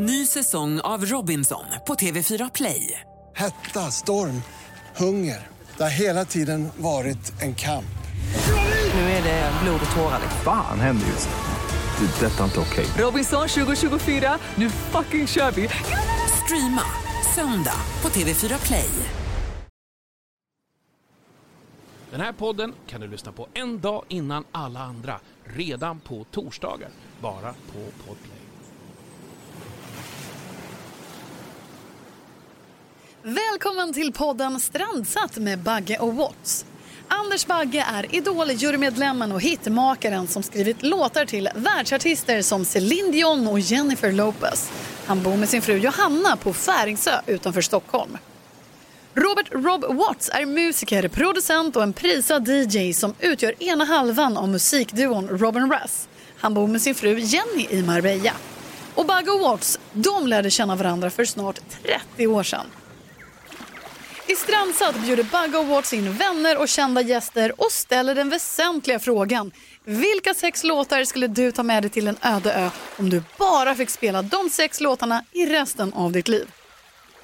Ny säsong av Robinson på TV4 Play. Hetta, storm, hunger. Det har hela tiden varit en kamp. Nu är det blod och tårar. Fan händer just nu. Det. Detta är inte okej. Robinson 2024, nu fucking kör vi! Streama söndag på TV4 Play. Den här podden kan du lyssna på en dag innan alla andra, redan på torsdagar, bara på Podplay. Välkommen till podden Strandsatt med Bagge och Watts. Anders Bagge är Idol-jurymedlemmen och hitmakaren som skrivit låtar till världsartister som Celine Dion och Jennifer Lopez. Han bor med sin fru Johanna på Färingsö utanför Stockholm. Robert Rob Watts är musiker, producent och en prisad DJ som utgör ena halvan av musikduon Robin Russ. Han bor med sin fru Jenny i Marbella. Och Bagge och Watts, de lärde känna varandra för snart 30 år sedan. I Strandsatt bjuder Bagge Awards in vänner och kända gäster och ställer den väsentliga frågan. Vilka sex låtar skulle du ta med dig till en öde ö om du bara fick spela de sex låtarna i resten av ditt liv?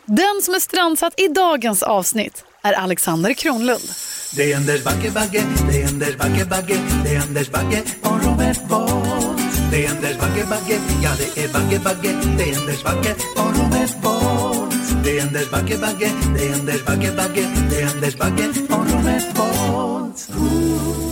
Den som är strandsatt i dagens avsnitt är Alexander Kronlund. Det är Anders Bagge, Bagge, det är Anders Bagge, Bagge, det är Anders Bagge och Robert Bolt. Det är Anders Bagge, Bagge, ja det är Bagge, Bagge, det är Anders Bagge och Robert Bolt. Det är Anders Bagge, Bagge, det är Anders Bagge, Bagge, det är Anders Bagge Robert Bolt.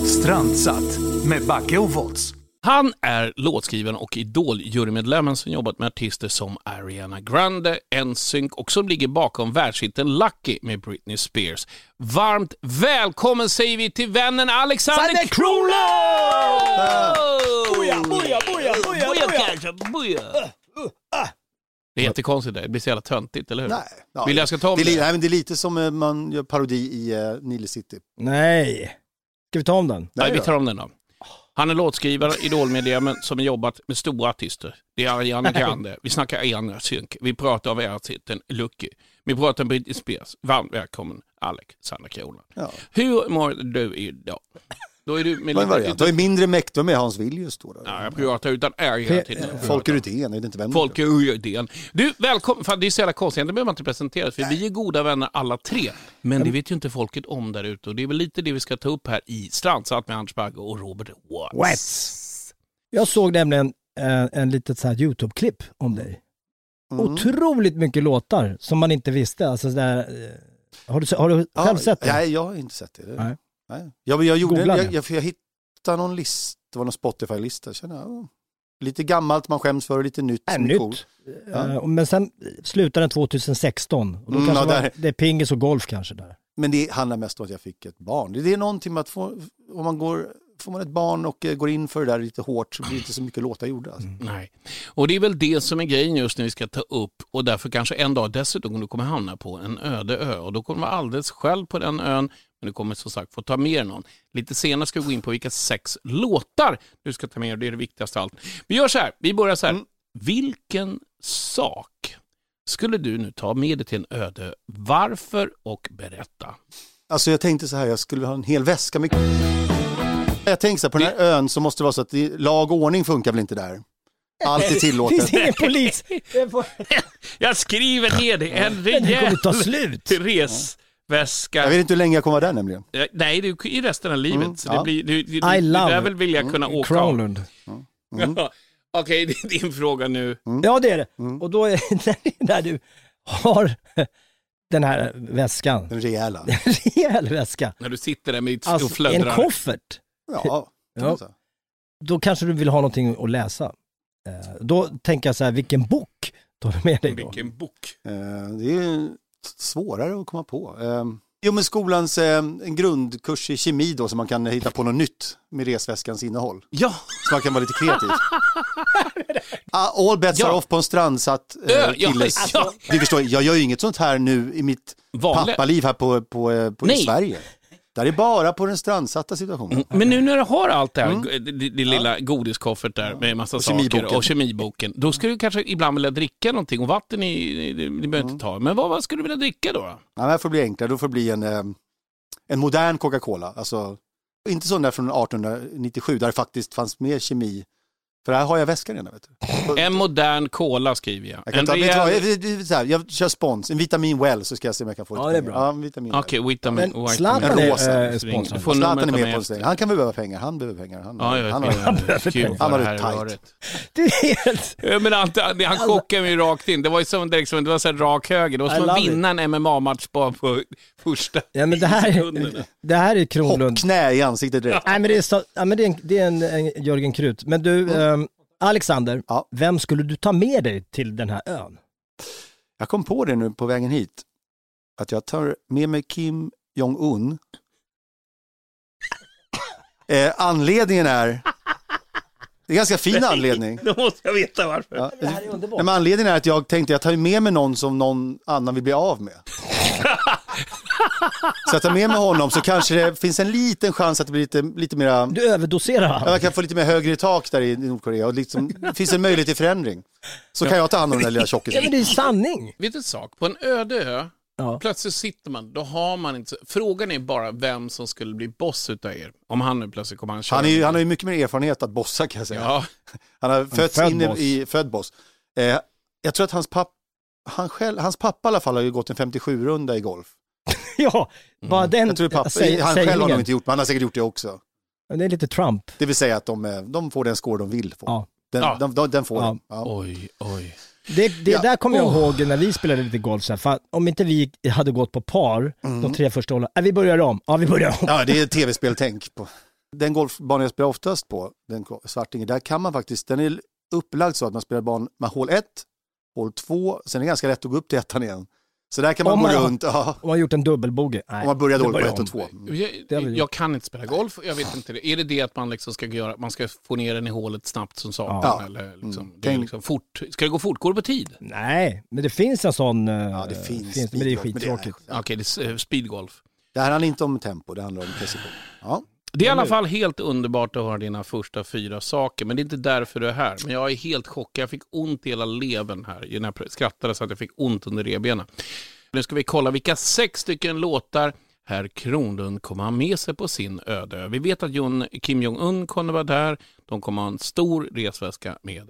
Strandsatt med Backe och Volts. Han är låtskrivaren och Idol-jurymedlemmen som jobbat med artister som Ariana Grande, NSYNC och som ligger bakom världshitten Lucky med Britney Spears. Varmt välkommen säger vi till vännen Alexander Kronlund! Boja, boja, boja, boja, boja. Det är jättekonstigt, det blir så jävla töntigt, eller hur? Nej, ja, Vill jag ska ta om det, är, det? nej, men det är lite som eh, man gör parodi i uh, Nile City. Nej. Ska vi ta om den? Nej, vi tar om den då. Han är låtskrivare, idolmedlemmen som har jobbat med stora artister. Det är Ariana Grande, vi snackar Ariana Synk, vi pratar om världshitten Lucky, vi pratar om Britney Spears. Varmt välkommen Alexander Kronlund. Ja. Hur mår du idag? Då är du med en lite... variant. Det var mindre mäktig med Hans Villius då. då. Ja, jag pratar utan R hela tiden. Folke Rydén, är det inte vem? Folke Rydén. Du, välkommen. Fan, det är så jävla konstigt, det behöver man inte presentera för vi är goda vänner alla tre. Men det vet ju inte folket om där ute och det är väl lite det vi ska ta upp här i Strandsatt med Anders Bagge och Robert Watts. Watts. Jag såg nämligen eh, en litet så här YouTube-klipp om dig. Mm. Otroligt mycket låtar som man inte visste. Alltså, sådär, eh, har, du, har du Ja, själv sett det? Nej, jag har inte sett det. Nej. Nej. Jag, jag, gjorde, jag, jag, för jag hittade någon lista, det var någon Spotify-lista. Kände jag, ja, Lite gammalt man skäms för, lite nytt Äh, som är nytt. coolt. Eh, Men sen slutade den 2016. Och då Mm, kanske ja, var, det är pingis och golf kanske där. Men det handlar mest om att jag fick ett barn. Det är någonting med att få, om man går, får man ett barn och eh, går in för det där lite hårt så blir det inte så mycket låtar gjorda. Alltså. Nej. Och det är väl det som är grejen just när vi ska ta upp och därför kanske en dag dessutom du kommer hamna på en öde ö och då kommer du vara alldeles själv på den ön men du kommer som sagt få ta med dig någon. Lite senare ska vi gå in på vilka sex låtar du ska ta med dig, det är det viktigaste av allt. Vi gör så här, vi börjar så här. Mm. Vilken sak skulle du nu ta med dig till en öde? Varför och berätta. Alltså jag tänkte så här, jag skulle ha en hel väska med... Jag tänkte så här, på den här ön så måste det vara så att det, lag och ordning funkar väl inte där? Allt är Det finns tillåtet. ingen polis! Jag skriver ner det, en Det kommer rejäl ta slut! Resväska. Jag vet inte hur länge jag kommer vara där nämligen. Nej, det är i resten av livet. Mm, så det ja. blir, du, du, I du love lär väl vilja kunna åka av. Kronlund. Ja. Okej, det är din fråga nu. Ja det är det. Mm. Och då är när du har den här väskan, Den rejäla. en rejäl väska, När du sitter där med ditt och alltså en flödrar. koffert, Ja, Ja. då kanske du vill ha någonting att läsa. Eh, Då tänker jag så här, vilken bok tar du med dig då? Vilken bok. Eh, Det är svårare att komma på. Eh, Jo men skolans eh, en grundkurs i kemi då så man kan hitta på något nytt med resväskans innehåll. Ja, Så man kan vara lite kreativ. Ah, All bets Ja. are off på en strandsatt Ö, eh, ja, killes... ja. Du förstår, jag gör ju inget sånt här nu i mitt vanligt. pappaliv här på, på, eh, på, i Nej. Sverige. Där är bara på den strandsatta situationen. Men nu när du har allt det här, Mm. det, det, det lilla godiskoffert där med massa Och saker och kemiboken, då ska du kanske ibland vilja dricka någonting och vatten i, det, det behöver Mm. inte ta. Men vad, vad skulle du vilja dricka då? Ja, det får bli enklare, då får det bli en, eh, en modern Coca-Cola. Alltså, inte sån där från 1897 där det faktiskt fanns mer kemi För här har jag väskan redan. Vet du. En modern cola skriver jag. Jag, kan En ta, vet du vad, rejäl... jag, jag, så här, jag kör spons, en vitamin well så ska jag se om jag kan få Ja, lite det är pengar. bra. Ja, vitamin Okej, well. vitamin... Men white- Zlatan En är eh, sponsor. Zlatan är med på det. Han kan behöva pengar, han behöver pengar. Han, Ja, jag han, vet. har, behöver pengar. Han har det tajt. Det är helt... Men han, han chockade mig rakt in. Det var ju som direkt som det var så här rak höger. Det var som att vinna en MMA-match bara på första Ja men det här, det här är Kronlund. Knä i ansiktet direkt. Nej men det är, så, ja, men det är, en, det är en, en Jörgen Krut. Men du, ehm, Alexander, Ja. vem skulle du ta med dig till den här ön? Jag kom på det nu på vägen hit. Att jag tar med mig Kim Jong-Un. Eh, anledningen är... Det är en ganska fin anledning. Då måste jag veta varför. Ja. Det här är underbart. Nej, men anledningen är att jag tänkte jag tar med mig någon som någon annan vill bli av med. så jag tar med mig honom så kanske det finns en liten chans att det blir lite, lite mera... Du överdoserar Ja, han. Jag kan få lite mer högre tak där i Nordkorea och liksom, det finns en möjlighet till förändring. Så kan jag ta hand om den där lilla Ja tjockisen. men det är sanning. Vet du en sak? På en öde ö, Ja. plötsligt sitter man, då har man inte... Frågan är bara vem som skulle bli boss utav er. Om han nu plötsligt kommer han köra. Han, är ju, han har ju mycket mer erfarenhet att bossa kan jag säga. Ja, Han har fötts född in i, boss. i född boss. Eh, jag tror att hans, papp, han själv, hans pappa i alla fall har ju gått en 57-runda i golf. Ja, bara den Mm. Jag tror pappa, säg- han själv har nog inte gjort men han har säkert gjort det också. Det är lite Trump. Det vill säga att de, eh, de får den score de vill få. Ja. Den, Ja. de, de, den får Ja. de. Ja. oj, oj. Det, det Ja. där kommer jag Oh. ihåg när vi spelade lite golf, så här, för om inte vi hade gått på par Mm. de tre första hålen, äh, vi börjar om, ja vi börjar om. Ja, det är ett tv-speltänk. På. Den golfbanan jag spelar oftast på, den Svartinge, där kan man faktiskt, den är upplagd så att man spelar ban med hål 1, hål 2, sen är det ganska lätt att gå upp till ettan igen. Så där kan man Om gå man har- runt, ja, Om man har gjort en dubbelbogey, nej. om man börjar dåligt på 1 och. 2. Jag, jag kan inte spela golf, jag vet inte det. Är det det att man liksom ska göra, man ska få ner den i hålet snabbt som satan? Ja. Eller liksom, Mm. det är liksom fort. Ska det gå fort? Går det på tid? Nej, men det finns en sån... eh, Ja, det finns. men det är skittråkigt. Okej, det är eh, speedgolf. Det här handlar inte om tempo, det handlar om precision. Ja. Det är i alla fall helt underbart att höra dina första fyra saker, men det är inte därför du är här. Men jag är helt chockad, jag fick ont i hela levern här, när jag skrattade så att jag fick ont under revbenen. Nu ska vi kolla vilka sex stycken låtar herr Kronlund kommer ha med sig på sin öde. Vi vet att Jun, Kim Jong-Un kommer vara där, de kommer ha en stor resväska med.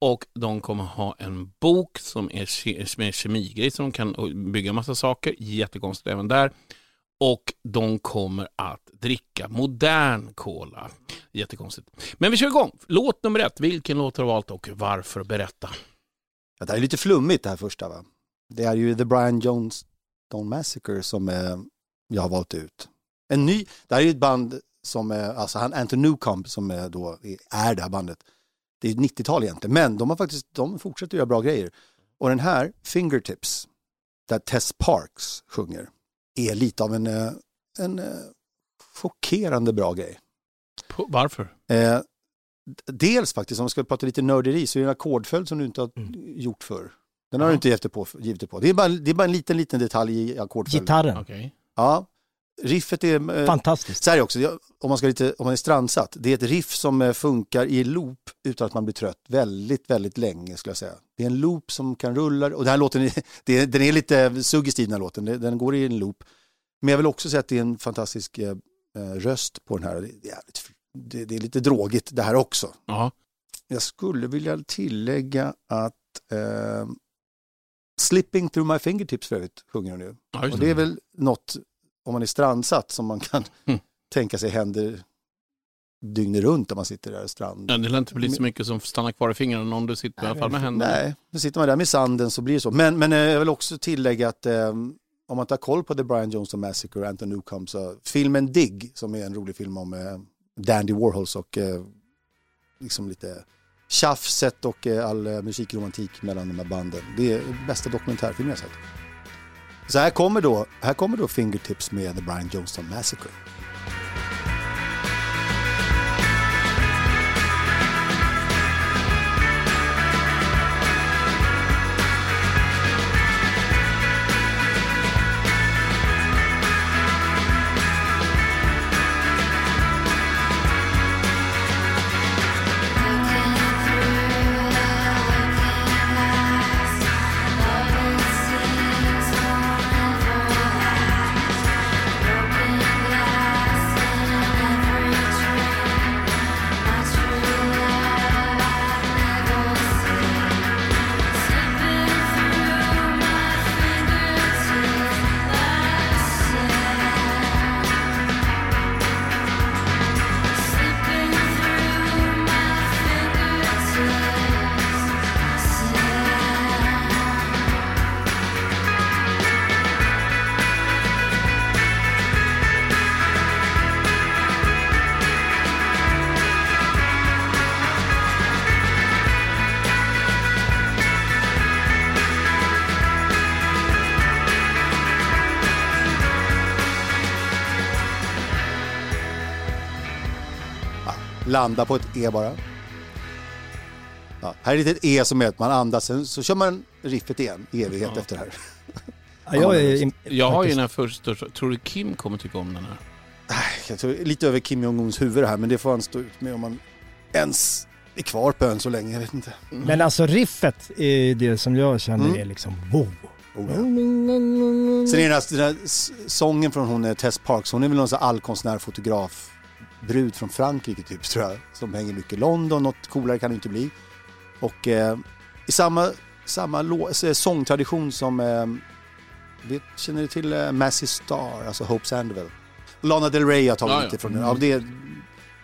Och de kommer ha en bok som är med kemigrej så de kan bygga massa saker, jättekonstigt även där och de kommer att dricka modern cola. Jättekonstigt. Men vi kör igång. Låt nummer ett. Vilken låt har du valt och varför? Berätta. Ja, Det här är lite flummigt det här första va. Det är ju The Brian Jonestown Massacre som eh, jag har valt ut. En ny, det här är ju ett band som, eh, alltså han Anton Newcomb som eh, då är, är det här bandet. Det är 90-tal egentligen, men de har faktiskt, de fortsätter göra bra grejer. Och den här, Fingertips, där Tess Parks sjunger, är lite av en, eh, en eh, chockerande bra grej. På, varför? Eh, dels faktiskt, om man ska prata lite nörderi, så är det en ackordföljd som du inte har gjort förr. Den har Ja. du inte gett dig på, givit dig på. Det är, bara, det är bara en liten, liten detalj i ackordföljd. Gitarren, Okej. Ja, riffet är... Eh, fantastiskt. så här också, om man, ska lite, om man är strandsatt, det är ett riff som eh, funkar i loop utan att man blir trött väldigt, väldigt länge skulle jag säga. Det är en loop som kan rulla och den här låten, är- det är, den är lite suggestiv den här låten, den, går i en loop. Men jag vill också säga att det är en fantastisk eh, röst på den här. Det är, det, det är lite drogigt det här också. Ja. Jag skulle vilja tillägga att eh, Slipping through my fingertips för övrigt sjunger hon nu. Ja, just Och det är väl något, om man är strandsatt, som man kan Mm. tänka sig händer dygnet runt om man sitter där i strand. Ja, det lär inte bli så mycket som stannar kvar i fingrarna om du sitter i alla fall med händerna. Nej, då sitter man där med sanden så blir det så. Men, men eh, jag vill också tillägga att eh, om man har koll på The Brian Johnson Massacre och Anton Newcomb så filmen Dig, som är en rolig film om eh, Dandy Warhols och eh, liksom lite tjafset och eh, all eh, musikromantik mellan de här banden. Det är bästa dokumentärfilmen jag sett. Så här kommer då, här kommer då Fingertips med The Brian Johnson Massacre. Landa på ett E bara. Ja, här är det ett E som är att man andas, sen så kör man riffet igen i evighet Ja. efter det här. Ja, jag, är, Jag har ju den här första, tror du Kim kommer tycka om den här? Jag tror lite över Kim Jong-Uns huvud här, men det får han stå ut med om man ens är kvar på ön så länge, jag vet inte. Men alltså riffet är det som jag känner Mm. är liksom wow. Oh, ja. Sen är det den här, den här sången från hon Tess Parks, hon är väl någon sån här allkonstnär, fotograf, brud från Frankrike typ tror jag, som hänger mycket i London, något coolare kan det inte bli. Och eh, i samma, samma s- sångtradition som, eh, vet, känner du till eh, Massey Star, alltså Hope Sandoval? Lana Del Rey har tagit Ja, ja. lite från den, ja, det,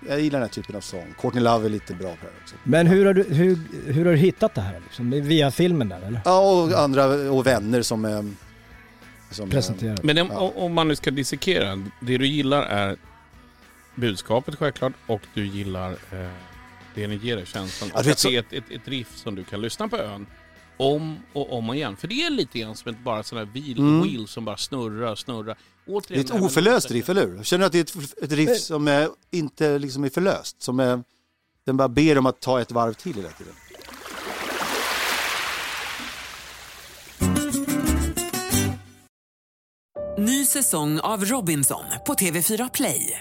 jag gillar den här typen av sång. Courtney Love är lite bra på det också. Men hur har du, hur, hur har du hittat det här? Liksom? Via filmen där eller? Ja, och andra, och vänner som... eh, som eh, Presenterar. Men om, Ja. om man nu ska dissekera, det du gillar är budskapet självklart och du gillar eh, det ni ger dig, känslan. Och att det är ett, ett, ett riff som du kan lyssna på ön om och om igen. För det är lite grann som ett bara sån här wheel, Mm. wheel som bara snurrar, snurrar. Det är Återigen, ett oförlöst riff, eller hur? Känner du att det är ett, ett riff som eh, inte liksom är förlöst? Som eh, den bara ber om att ta ett varv till hela tiden. Ny säsong av Robinson på TV4 Play.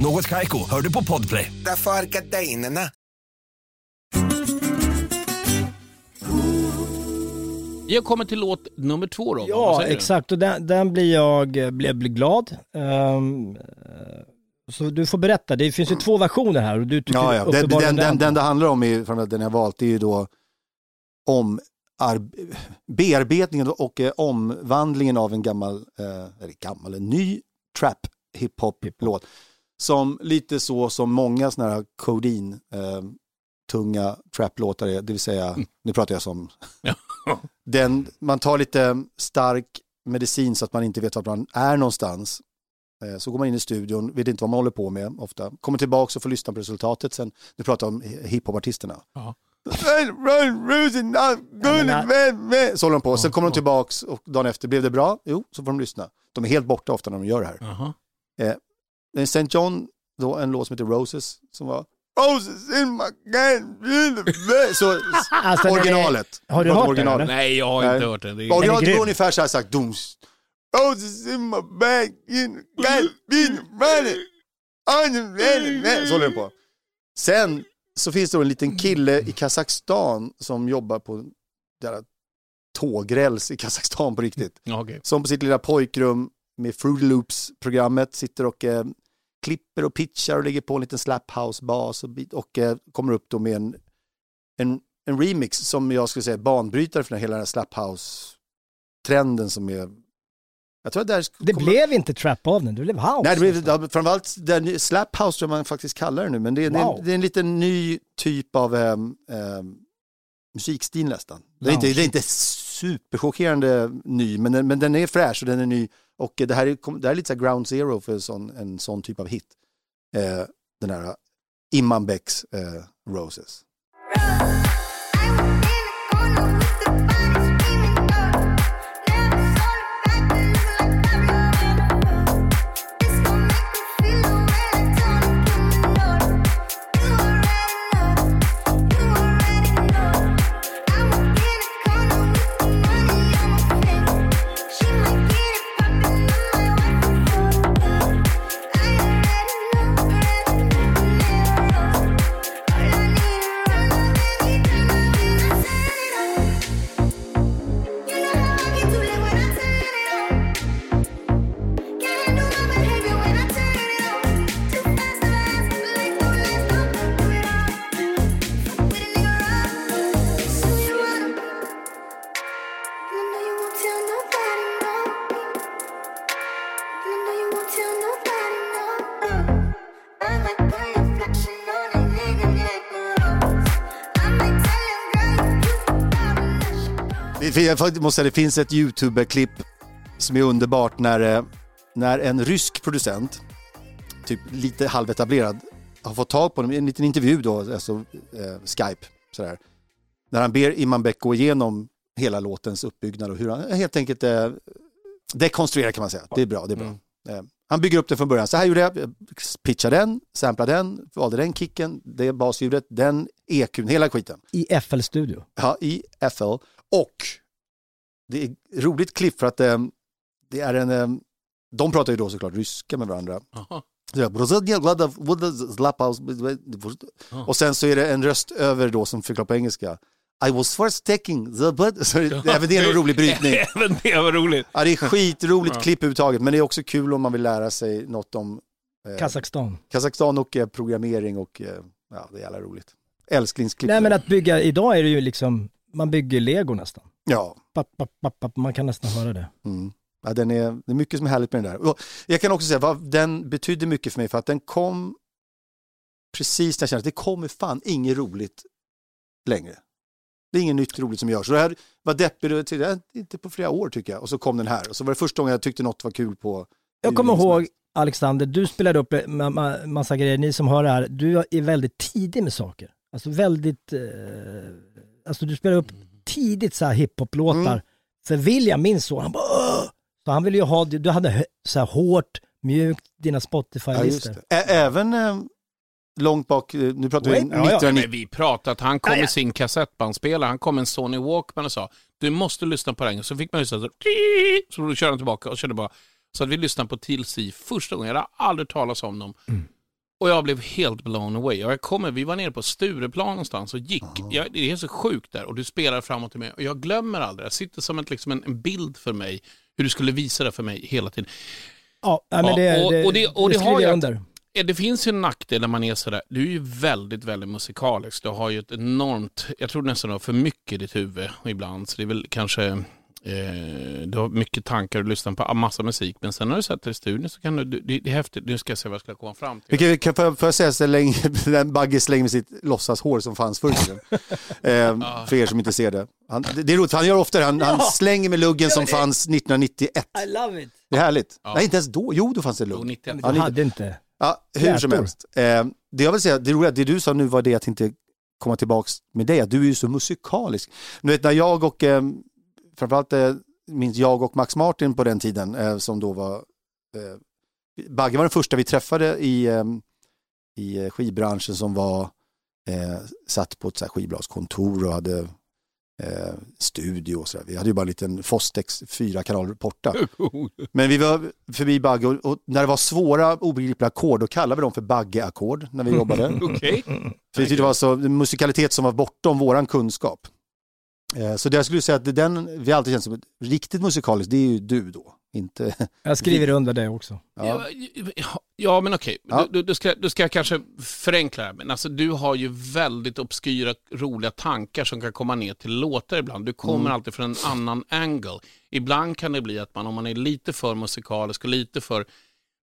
Något Kaiko, hör du på Podplay. Därför är gardinerna. Vi har kommit till låt nummer två. Vad Ja, exakt. Och den, den blir jag eh, blir, blir glad. Eh, så du får berätta, det finns ju två versioner här och du tycker Ja, ja. Den, den, den, den det handlar om, är, framför allt den jag valt, det är ju då om ar- bearbetningen och eh, omvandlingen av en gammal, eh, eller gammal, en ny trap hiphop-låt. Som lite så som många sådana här codeine, eh, tunga trap-låtar är, det vill säga, nu pratar jag som, den, man tar lite stark medicin så att man inte vet var man är någonstans. Eh, Så går man in i studion, vet inte vad man håller på med ofta. Kommer tillbaka och får lyssna på resultatet sen. Nu pratar jag om hiphopartisterna. Ja. Så håller de på. Sen kommer de tillbaks och dagen efter, blev det bra? Jo, så får de lyssna. De är helt borta ofta när de gör det här. Jaha. Eh, St. John, då en låt som heter Roses, som var Roses in my can Så Alltså, det- originalet. Har du hört originalet. den, eller? Nej, jag har Nej. inte hört det. det är... Originalet går ungefär så här sagt, dums. Roses in my bag, in running. Så håller den på. Sen så finns det då en liten kille i Kazakstan som jobbar på där tågräls i Kazakstan på riktigt. Okej. Som på sitt lilla pojkrum med Fruity Loops-programmet sitter och eh, klipper och pitchar och lägger på en liten slap house-bas och, och eh, kommer upp då med en, en, en remix som jag skulle säga är banbrytare för den, hela den här slap house-trenden som är... Jag tror att Det kommer- blev inte trap av den, det blev house. Nej, det blev, ja, framförallt den, slap house tror jag man faktiskt kallar det nu, men det, är- det, Wow. är, det är en liten ny typ av ehm, ehm, musikstil nästan. Det är, inte, det är inte superchockerande ny, men den, men den är fräsch och den är ny. Och det här är, det här är lite så här ground zero för en sån, en sån typ av hit. Eh, den här Imman Becks eh, Roses. Jag måste säga, det finns ett YouTube-klipp som är underbart när, eh, när en rysk producent, typ lite halvetablerad, har fått tag på honom i en liten intervju då, alltså eh, Skype, sådär. När han ber Imam Beck gå igenom hela låtens uppbyggnad och hur han helt enkelt eh, dekonstruerar kan man säga. Det är bra, det är bra. Eh, han bygger upp det från början. Så här gjorde jag, jag pitchade den, samplade den, valde den kicken, det basljudet, den EQn, hela skiten. I FL-studio. Ja, i FL. Och det är roligt klipp för att eh, det är en, eh, de pratar ju då såklart ryska med varandra. Och sen så är det en röst över då som förklarar på engelska. I was first taking the blood. Så det, även det är en rolig brytning. Även det var roligt. Ja, det är skitroligt klipp överhuvudtaget, men det är också kul om man vill lära sig något om eh, Kazakstan. Kazakstan och eh, programmering och eh, ja, det är jävla roligt. Älsklingsklipp. Nej men att bygga, idag är det ju liksom, man bygger lego nästan. Ja. Man kan nästan höra det. Mm. Ja, den är, det är mycket som är härligt med den där. Och jag kan också säga vad den betydde mycket för mig för att den kom precis när jag kände att det kommer fan inget roligt längre. Det är inget nytt roligt som görs. Så det här var deppig, och till- ja, inte på flera år tycker jag. Och så kom den här. Och så var det första gången jag tyckte något var kul på... Jag kommer ihåg, Alexander, du spelade upp en ma- ma- massa grejer, ni som hör det här, du är väldigt tidig med saker. Alltså väldigt, eh, alltså du spelar upp tidigt så här hiphop-låtar. Mm. För William, min son, han bara Åh! Så han ville ju ha, du hade så här hårt, mjukt, dina Ja, Spotify-listor. Ä- Även eh, långt bak, eh, nu pratar vi Wait, ja, ja. 1990. Men vi pratade att han kom Ja, ja. med sin kassettbandspelare, han kom med en Sony Walkman och sa du måste lyssna på den. Så fick man lyssna så, så då körde han tillbaka och körde bara. Så att vi lyssnade på TLC första gången, jag hade aldrig talat om dem. Mm. Och jag blev helt blown away. Och jag kommer, vi var nere på Stureplan någonstans och gick. Jag, det är så sjukt där och du spelar framåt till mig. Och jag glömmer aldrig, jag sitter som ett, liksom en, en bild för mig, hur du skulle visa det för mig hela tiden. Ja, men det, Ja, och- det, och det- och det skriver har jag under. Det finns ju en nackdel när man är sådär, du är ju väldigt, väldigt musikalisk. Du har ju ett enormt, jag tror nästan du har för mycket i ditt huvud ibland. Så det är väl kanske, eh, du har mycket tankar och lyssnar på massa musik. Men sen när du sätter dig i studion så kan du, det, det är häftigt. Nu ska jag se vad jag ska komma fram till. Vilket, kan, får, jag- får jag säga så länge den Bagge slänger med sitt låtsashår som fanns förr eh, för er som inte ser det. Han, det, det är roligt, han gör ofta det. Han, han Ja. slänger med luggen som fanns 1991. I love it. Det är härligt. Ja. Nej, inte ens då. Jo, då fanns det lugg. Jo, 91. Du hade inte. Ja, hur som helst. Eh, det jag vill säga, det roliga, det du sa nu var det att inte komma tillbaks med dig, att du är ju så musikalisk. Du vet när jag och, eh, framförallt eh, minns jag och Max Martin på den tiden, eh, som då var, eh, Bagge var den första vi träffade i, eh, i skivbranschen som var, satt på ett så här skivbolagskontor och hade studio och så där. Vi hade ju bara en liten Fostex fyra kanaler borta. Men vi var förbi Bagge och, och när det var svåra obegripliga ackord då kallade vi dem för Bagge-ackord när vi jobbade. Okej. För vi tyckte det var så musikalitet som var bortom våran kunskap. Eh, Så det jag skulle säga att den vi alltid känt som ett riktigt musikaliskt, det är ju du då. Inte... Jag skriver under det också. Ja. Ja, ja, men okej. Ja. Du, du, ska, du ska kanske förenkla det här. Men alltså, du har ju väldigt obskyra, roliga tankar som kan komma ner till låtar ibland. Du kommer Mm. alltid från en annan angle. Ibland kan det bli att man, om man är lite för musikalisk och lite för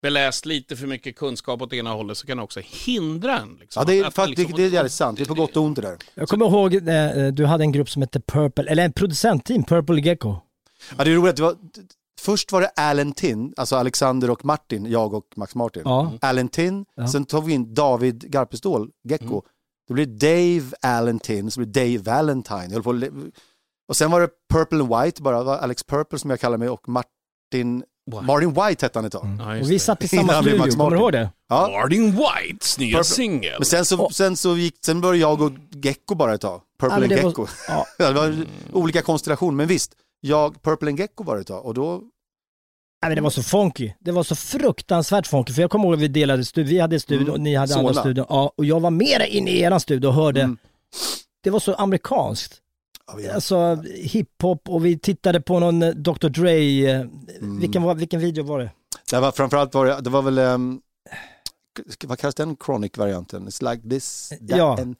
beläst, lite för mycket kunskap åt ena hållet, så kan det också hindra en. Liksom. Ja, det är, Att- fakt, liksom- det, det är jävligt sant, det är på gott och ont det där. Jag kommer ihåg, eh, du hade en grupp som hette Purple, eller en producentteam, Purple Gecko. Ja, det är roligt, det var, först var det Alan Tin, alltså Alexander och Martin, jag och Max Martin. Ja. Alan Tin, Ja. sen tog vi in David Garpestål, Gecko. Då blev det Dave Alan Tin, så blev Dave Valentine. Jag på och sen var det Purple and White bara, Alex Purple som jag kallar mig och Martin, Wow. Martin White hette han ett tag. Ja, just Och vi det. satt i samma studio, Max kommer du Martin. ihåg det? Ja. Martin Whites nya singel. Men sen så, sen så gick, sen började jag och Gecko bara ett tag. Purple Ja, and det var- Gecko. ja. det var olika konstellationer, men visst, jag, Purple and Gecko bara ett tag och då Nej, men det var så funky. Det var så fruktansvärt funky. För jag kommer ihåg att vi delade studio. Vi hade studio Mm. och ni hade Solna. andra studion. Ja, och jag var mera inne i eran studio och hörde. Mm. Det var så amerikanskt. Alltså hiphop och vi tittade på någon eh, Dr Dre. eh, Mm. Vilken, var, vilken video var det? Det var framförallt var det, det var väl, um, vad kallas den chronic-varianten? It's like this, that Ja. and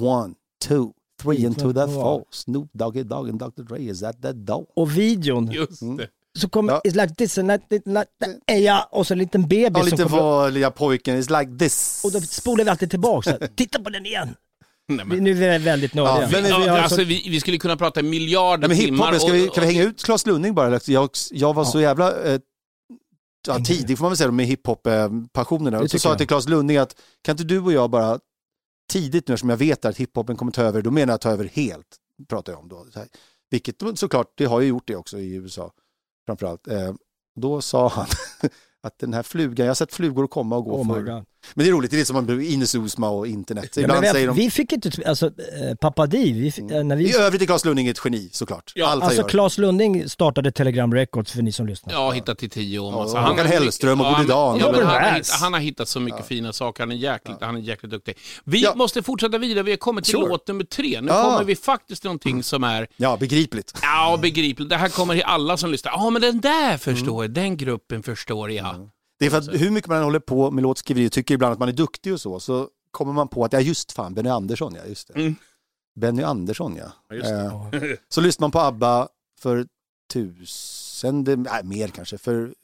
one, two, three into the Ja. four. Snoop Doggy Dogg and Dr Dre is at the door. Och videon. Just Mm. det. Så kom Ja. It's like this and that, that, that, that ja, och så en liten bebis Ja, som lite var lilla pojken, it's like this. Och då spolar vi alltid tillbaka. Så här, Titta på den igen. Nej, men- Nu är vi väldigt nördiga. Ja, vi- Ja, vi alltså, så- vi, vi skulle kunna prata miljarder Nej, men timmar. ska vi, och- kan vi hänga ut Claes Lunding bara? Jag, jag var så jävla eh, ja, tidig får man väl säga med hiphop-passionen. Det Och så sa jag till Claes Lunding att kan inte du och jag bara tidigt nu som jag vet att hiphopen kommer ta över, då menar jag ta över helt, pratar jag om då. Så här. Vilket såklart, det har ju gjort det också i USA framförallt. Eh, då sa han att den här flugan, jag har sett flugor komma och gå Oh. God. Men det är roligt, det är som Ines Usma och internet. Ja, ibland men säger vi, de, vi fick inte, alltså eh, Pappa Di, vi, fick- eh, när vi, i övrigt är Claes Lunding ett geni såklart. Allt han alltså. Claes Lunding startade Telegram Records för ni som lyssnar. Ja, hittat till tio och Ja, massa. och Håkan Hellström och ja, Bodil Dan. Ja, han, har Bass. hittat, han har hittat så mycket fina saker. Han är jäkligt, han är jäkligt duktig. Vi Ja. måste fortsätta vidare. Vi har kommit till Sure. låt nummer tre. Nu Ja. kommer vi faktiskt till någonting som är Ja, begripligt. ja, begripligt. Det här kommer till alla som lyssnar. Ja, men den där Mm. förstår jag. Den gruppen förstår jag. Det är för att hur mycket man håller på med låtskriveri och tycker ibland att man är duktig och så, så kommer man på att, ja just fan, Benny Andersson ja, just det. Mm. Benny Andersson ja. Ja, just det. Eh, så lyssnar man på ABBA för tusende, nej mer kanske, för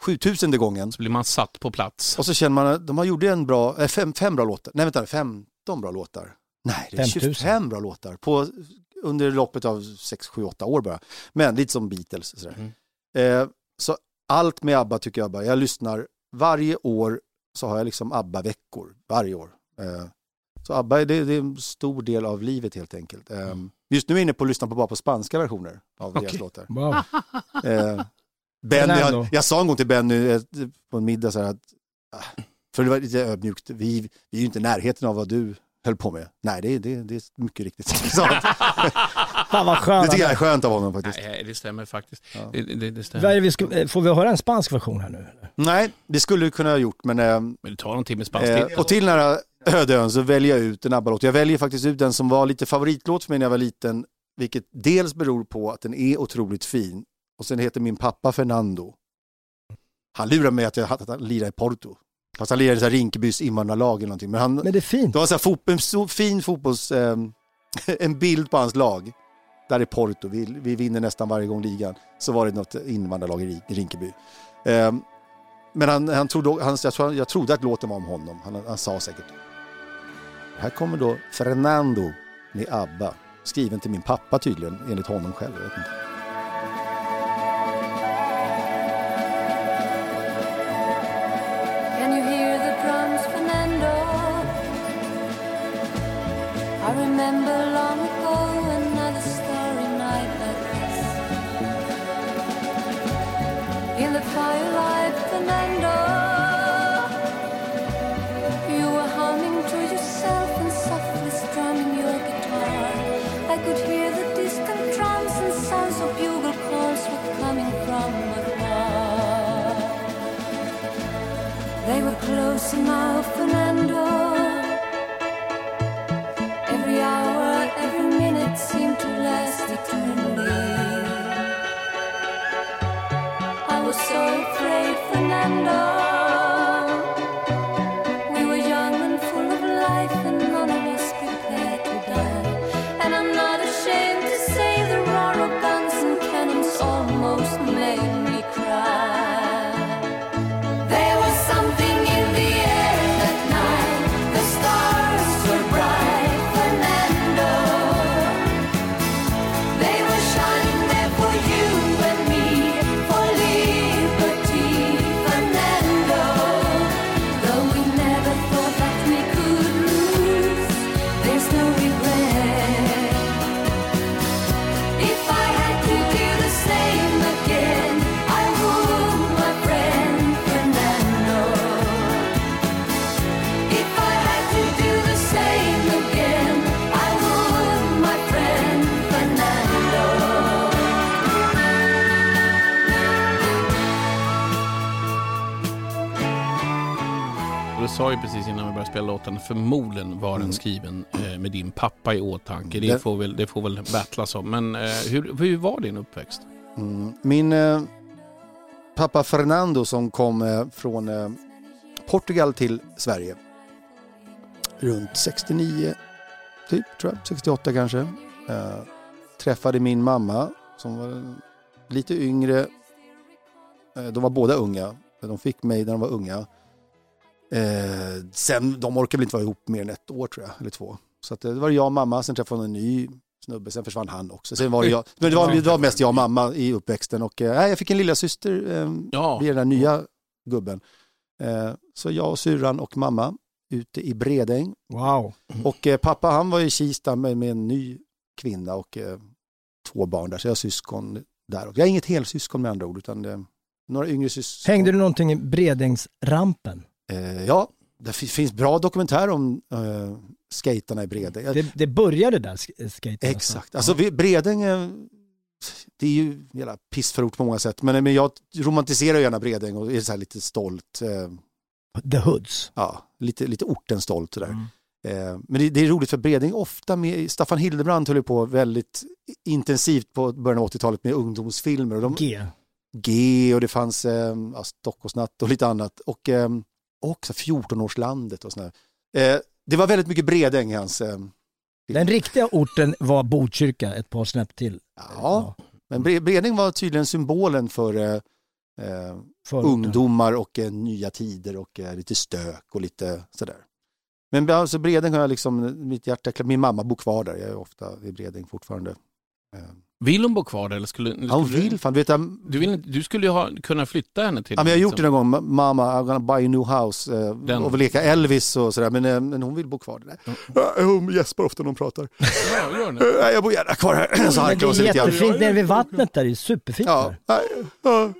sjutusende gången. Så blir man satt på plats. Och så känner man att de har gjort en bra, eh, fem, fem bra låtar, nej vänta, 15 bra låtar. Nej, det är 5000. 25 bra låtar på, under loppet av 6, 7, 8 år bara. Men lite som Beatles. Sådär. Mm. Eh, så allt med ABBA tycker jag bara, jag lyssnar varje år så har jag liksom ABBA-veckor, varje år. Eh, så ABBA är, det, det är en stor del av livet helt enkelt. Eh, just nu är jag inne på att lyssna på bara på spanska versioner av deras Okej. låtar. Wow. Eh, Benny, jag, jag sa en gång till Benny på en middag så här att, ah, för det var lite ödmjukt, vi, vi är ju inte i närheten av vad du höll på med. Nej, det, är- det, är- det är mycket riktigt. Fan vad skönt. det tycker jag är skönt av honom faktiskt. Nej, det stämmer faktiskt. Ja. Det, det, det stämmer. vi ska, eh, får vi höra en spansk version här nu? Nej, det skulle du kunna ha gjort, men eh, Men det tar någon timme spanska. Eh, och till den här öde ön så väljer jag ut en ABBA-låt. Jag väljer faktiskt ut den som var lite favoritlåt för mig när jag var liten, vilket dels beror på att den är otroligt fin och sen heter min pappa Fernando. Han lurar mig att jag lirar i Porto. Fast han lirar i Rinkebys invandrarlag eller någonting. Men han, Men det är fint. det var så här fot, en så fin fotbolls... Eh, en bild på hans lag. Där är Porto, vi, vi vinner nästan varje gång ligan. Så var det något invandrarlag i Rinkeby. Eh, men han, han trodde, han, jag, trodde, jag trodde att låten var om honom. Han, han sa säkert. Här kommer då Fernando med ABBA. Skriven till min pappa tydligen, enligt honom själv. Jag vet inte. Can you hear the drums, Fernando? I remember long ago another story. The firelight, Fernando, you were humming to yourself and softly strumming your guitar. I could hear the distant drums and sounds of bugle calls were coming from afar. They were close now, Fernando. Sa ju precis innan vi började spela låten, förmodligen var den skriven eh, med din pappa i åtanke. Det Det- får väl, det får väl battlas om. Men eh, hur, hur var din uppväxt? Mm. Min eh, pappa Fernando som kom eh, från eh, Portugal till Sverige runt 69, typ, tror jag, 68 kanske. Eh, träffade min mamma som var lite yngre. De var båda unga. De fick mig när de var unga. Eh, sen, de orkade väl inte vara ihop mer än ett år tror jag, eller två. Så att, eh, det var jag och mamma, sen träffade hon en ny snubbe, sen försvann han också. Sen var det, jag, men det, var, det var mest jag och mamma i uppväxten och eh, jag fick en lilla syster eh, Ja. via den där nya gubben. Eh, så jag och syrran och mamma ute i Bredäng. Wow. Och eh, pappa han var i Kista med, med en ny kvinna och eh, två barn där, så jag har syskon där. Och jag är inget helsyskon med andra ord, utan eh, några yngre syskon. Hängde du någonting i Bredängsrampen? Eh, ja, det fi- finns bra dokumentär om eh, skaterna i Bredäng. Det, det började där, sk- skaten. Exakt, alltså vi- Bredäng, eh, det är ju jävla pissförort på många sätt, men, men jag romantiserar gärna Bredäng och är så här lite stolt. Eh, The Hoods. ja, lite, lite orten stolt sådär. Eh, men det, det är roligt för Bredäng ofta med, Staffan Hildebrand höll ju på väldigt intensivt på början av 80-talet med ungdomsfilmer. Och de, G. G och det fanns eh, ja, Stockholmsnatt och lite annat. Och eh, också 14-årslandet och sådär. Eh, det var väldigt mycket Bredäng i hans... Eh, Den riktiga orten var Botkyrka, ett par snäpp till. ja, men Bre- Bredäng var tydligen symbolen för eh, eh, Förorten. ungdomar och eh, nya tider och eh, lite stök och lite sådär. Men alltså Bredäng har jag liksom, mitt hjärta, min mamma bor kvar där, jag är ofta i Bredäng fortfarande. Vill hon bo kvar där? Eller skulle, eller Ja, hon skulle vill, fan, vet jag, Du, vill, du skulle ju ha, kunna flytta henne till... Ja, men jag har gjort det liksom. någon gång, mamma, I'm gonna buy a new house. Eh, Den. och vill leka Elvis och sådär, men, eh, men hon vill bo kvar där. Ja, Hon gäspar ofta när hon pratar. Ja, gör det. Jag bor gärna kvar här. Så det harklar hon sig är lite grann. jättefint nere vid vattnet där, det är superfint Ja, där.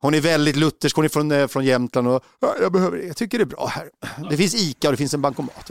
Hon är väldigt luthersk, hon är från, eh, från Jämtland och ja, jag, behöver, jag tycker det är bra här. Det finns ICA och det finns en bankomat.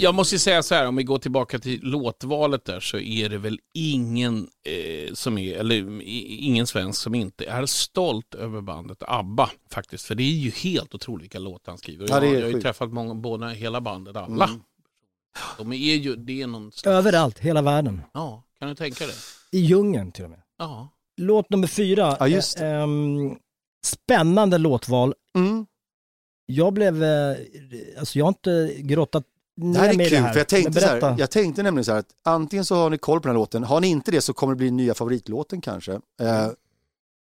Jag måste ju säga så här, om vi går tillbaka till låtvalet där så är det väl ingen eh, som är, eller ingen svensk som inte är stolt över bandet ABBA faktiskt. För det är ju helt otroligt vilka låtar han skriver. Ja, jag, jag har ju träffat många, båda, hela bandet, alla. Mm. De är ju, det är någon, Överallt, hela världen. ja, kan du tänka dig? I djungeln till och med. Ja. Låt nummer fyra. Ja, just det. Eh, ehm, spännande låtval. Mm. Jag blev, eh, alltså jag har inte grottat Det här är kul, här. för jag tänkte, så här, jag tänkte nämligen så här att antingen så har ni koll på den här låten, har ni inte det så kommer det bli nya favoritlåten kanske. Eh,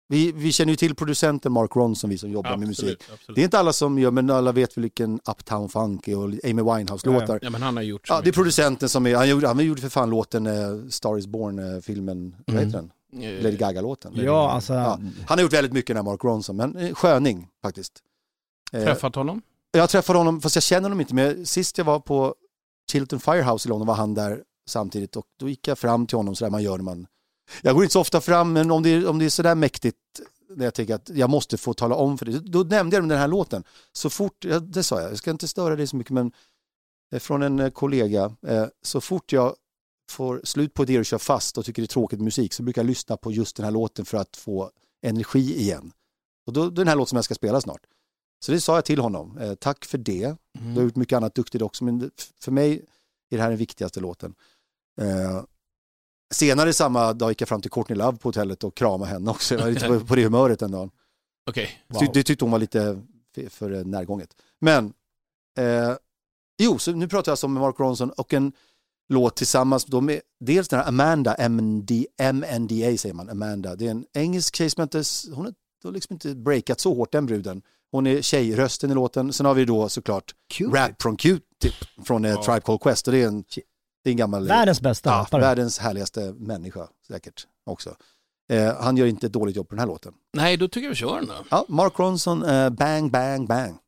vi, vi känner ju till producenten Mark Ronson, vi som jobbar med musik. absolut. Det är inte alla som gör, men alla vet väl vilken Uptown Funk och Amy Winehouse-låtar. Ja, men han har gjort så Ja, det är producenten som är, han gjorde, han gjorde för fan låten eh, Star is Born-filmen, vad heter den? mycket. Lady Gaga-låten. Ja, alltså. Ja. Han har gjort väldigt mycket den här Mark Ronson, men eh, sköning faktiskt. Eh, Träffat honom? Jag träffade honom, fast jag känner honom inte, men sist jag var på Chilton Firehouse i London var han där samtidigt och då gick jag fram till honom sådär man gör när man... Jag går inte så ofta fram, men om det är, om det är sådär mäktigt, när jag tänker att jag måste få tala om för det, då nämnde jag den här låten. Så fort, ja, det sa jag, jag ska inte störa dig så mycket, men eh, från en eh, kollega, eh, så fort jag får slut på det och kör fast och tycker det är tråkigt med musik så brukar jag lyssna på just den här låten för att få energi igen. Och då, den här låten som jag ska spela snart. Så det sa jag till honom. Eh, tack för det. Du har gjort mycket annat duktigt också, men för mig är det här den viktigaste låten. Eh, senare samma dag gick jag fram till Courtney Love på hotellet och kramade henne också. Jag var lite på, på det humöret den dagen. Okej. Ty, det tyckte hon var lite för, för eh, närgånget. Men, eh, jo, så nu pratar jag alltså med Mark Ronson och en låt tillsammans då med dels den här Amanda, MND, MNDA säger man, Amanda. Det är en engelsk tjej som inte, hon har, hon har liksom inte breakat så hårt den bruden. Hon är tjejrösten i låten. Sen har vi då såklart rap från Q-tip från eh, Tribe Called Quest och det är en, det är en gammal... Världens bästa ja, rappare. världens härligaste människa säkert också. Eh, han gör inte ett dåligt jobb på den här låten. Nej, då tycker jag vi kör den då. Ja, Mark Ronson, eh, Bang Bang Bang.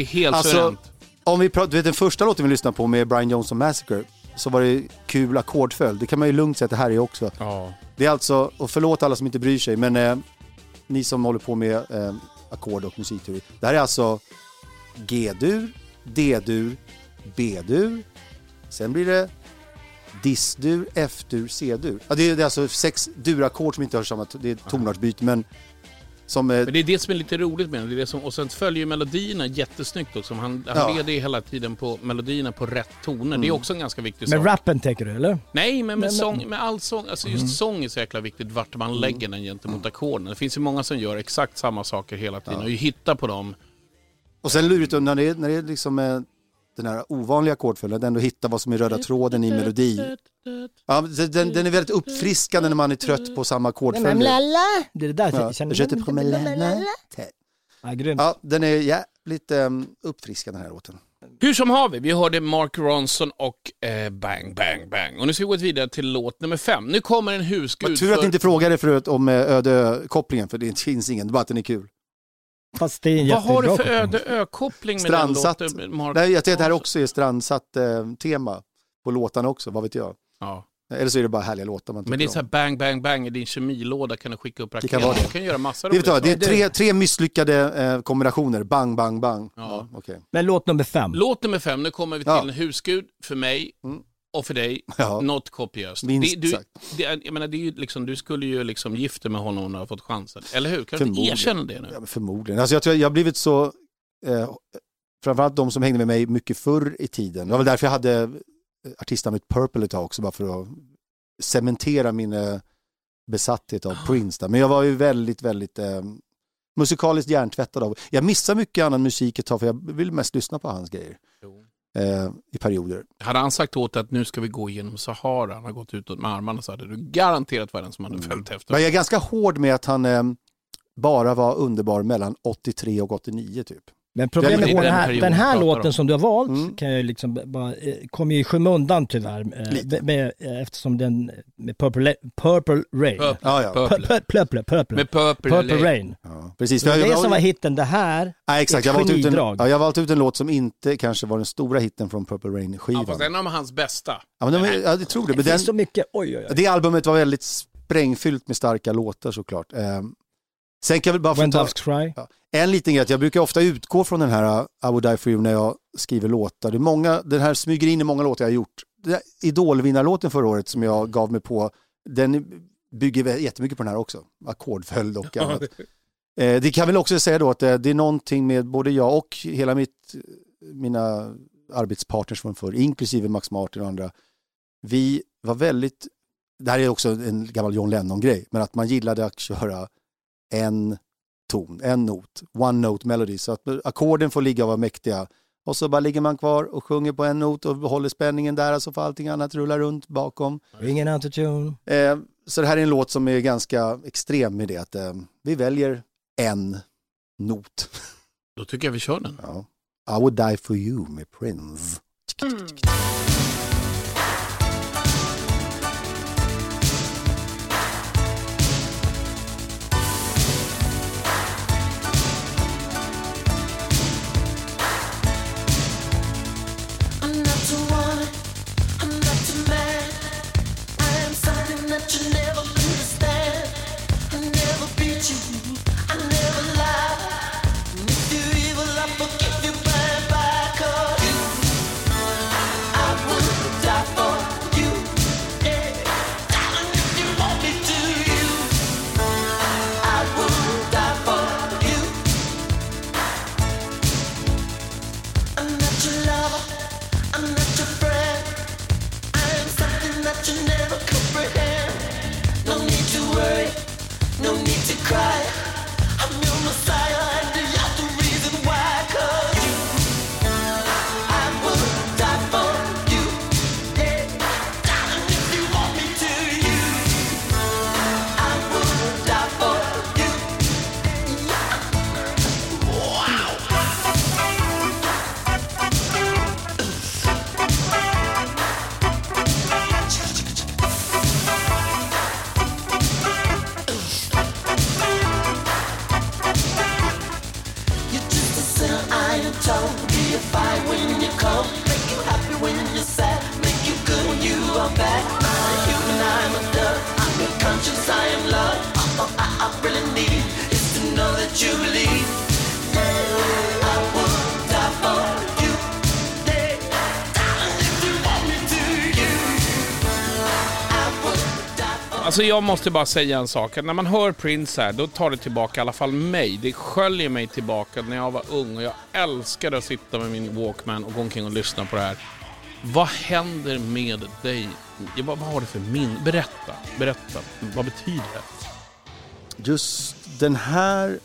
Är helt alltså, suveränt. Om vi pratar, du vet den första låten vi lyssnade på med Brian Johnson Massacre, så var det kul ackordföljd. Det kan man ju lugnt säga att det här är också. Ja. Det är alltså, och förlåt alla som inte bryr sig, men eh, ni som håller på med eh, ackord och musikteori. Det här är alltså G-dur, D-dur, B-dur, sen blir det Dis-dur, F-dur, C-dur. Ja, det, är, det är alltså sex durackord som inte har samma, det är tonartsbyte men som... Men det är det som är lite roligt med den. Det är det som, och sen följer ju melodierna jättesnyggt också. Han, han Ja. leder ju hela tiden på melodierna på rätt toner. Det är Mm. också en ganska viktig sak. rappen tänker du eller? Nej, men med, Men- sång, med all sång. Alltså just Mm. sång är så jäkla viktigt, vart man lägger den gentemot ackorden. Det finns ju många som gör exakt samma saker hela tiden och ju hittar på dem. Och sen lurigt när det är, när det är liksom eh, den här ovanliga ackordföljden, att ändå hitta vad som är röda tråden i melodi. Ja, den, den är väldigt uppfriskande när man är trött på samma ackordföljd. Det är det där Ja, jag känner. Ja, grymt. Ja, den är jävligt um, uppfriskande den här låten. Hur som har vi, vi hörde Mark Ronson och eh, Bang Bang Bang. Och nu ska vi gå vidare till låt nummer fem. Nu kommer en husgud Vad tur att ni inte frågade förut om eh, öde ö-kopplingen, för det finns ingen, bara att den är kul. Fast det är en Vad har du för öde ö-koppling med Strandsatt. den låten? Mark Nej, jag tänker att det här också är strandsatt eh, tema på låtarna också, vad vet jag. Ja. Eller så är det bara härliga låtar man Men det är så här bang, bang, bang i din kemilåda kan du skicka upp raketer. kan vara det. Du kan göra massor av Det, vad, det är tre, tre misslyckade eh, kombinationer, bang, bang, bang. Ja. okej. Men låt nummer fem. Låt nummer fem, nu kommer vi till Ja. en husgud för mig och för dig. Ja. Något kopiöst. Minst det, du, sagt. det, är- jag menar, det är ju liksom, du skulle ju liksom gifta med honom om du har fått chansen. Eller hur? Kan du inte erkänna det nu? Ja, förmodligen. Alltså jag tror jag har blivit så, eh, framförallt de som hängde med mig mycket förr i tiden. Det var väl därför jag hade artistnamnet Purple ett tag också, bara för att cementera min eh, besatthet av Prince. Där. Men jag var ju väldigt, väldigt eh, musikaliskt hjärntvättad av. Jag missar mycket annan musik ett tag, för jag vill mest lyssna på hans grejer. Eh, I perioder. Hade han sagt åt dig att nu ska vi gå genom Sahara, han har gått ut med armarna så hade du garanterat varit den som hade följt efter. Men jag är ganska hård med att han eh, bara var underbar mellan 83 och 89 typ. Men problemet Det är den den här, den här låten om. som du har valt Mm. kan jag liksom bara, eh, kommer ju i skymundan tyvärr. eh, med, eh, eftersom den med Purple, Purple Rain. Purple, Ja, ja. Purple. Purple, purple, purple. Med Purple Purple Rain. Ja, precis. Det var Jag- det jag- som var hitten. Det här Nej, exakt. Jag har valt ut en, ja, jag har valt ut en låt som inte kanske var den stora hitten från Purple Rain-skivan. Ja, fast en av hans bästa. Ja, men de, jag tror det. Det Men finns så den, mycket, oj oj oj. det albumet var väldigt sprängfyllt med starka låtar såklart. Sen kan jag väl bara When ta, Cry. en liten grej, att jag brukar ofta utgå från den här uh, I would die for you när jag skriver låtar. Det många, den här smyger in i många låtar jag har gjort. Idolvinnarlåten förra året som jag gav mig på, den bygger jättemycket på den här också. Ackordföljd och annat. Eh, det kan väl också säga då att eh, det är någonting med både jag och hela mitt, mina arbetspartners från förr, inklusive Max Martin och andra. Vi var väldigt, det här är också en gammal John Lennon-grej, men att man gillade att köra en ton, en not, one note melody, så att ackorden får ligga och vara mäktiga. Och så bara ligger man kvar och sjunger på en not och håller spänningen där, så får allting annat rulla runt bakom. Ingen autotune. Eh, så det här är en låt som är ganska extrem med det, att eh, vi väljer en not. Då tycker jag vi kör den. Ja. I would die for you med Prince. I'm Alltså jag måste bara säga en sak. När man hör Prince här, då tar det tillbaka i alla fall mig. Det sköljer mig tillbaka när jag var ung och jag älskade att sitta med min Walkman och gå omkring och lyssna på det här. Vad händer med dig? Vad vad har du för min? Berätta, berätta. Vad betyder det? Just den här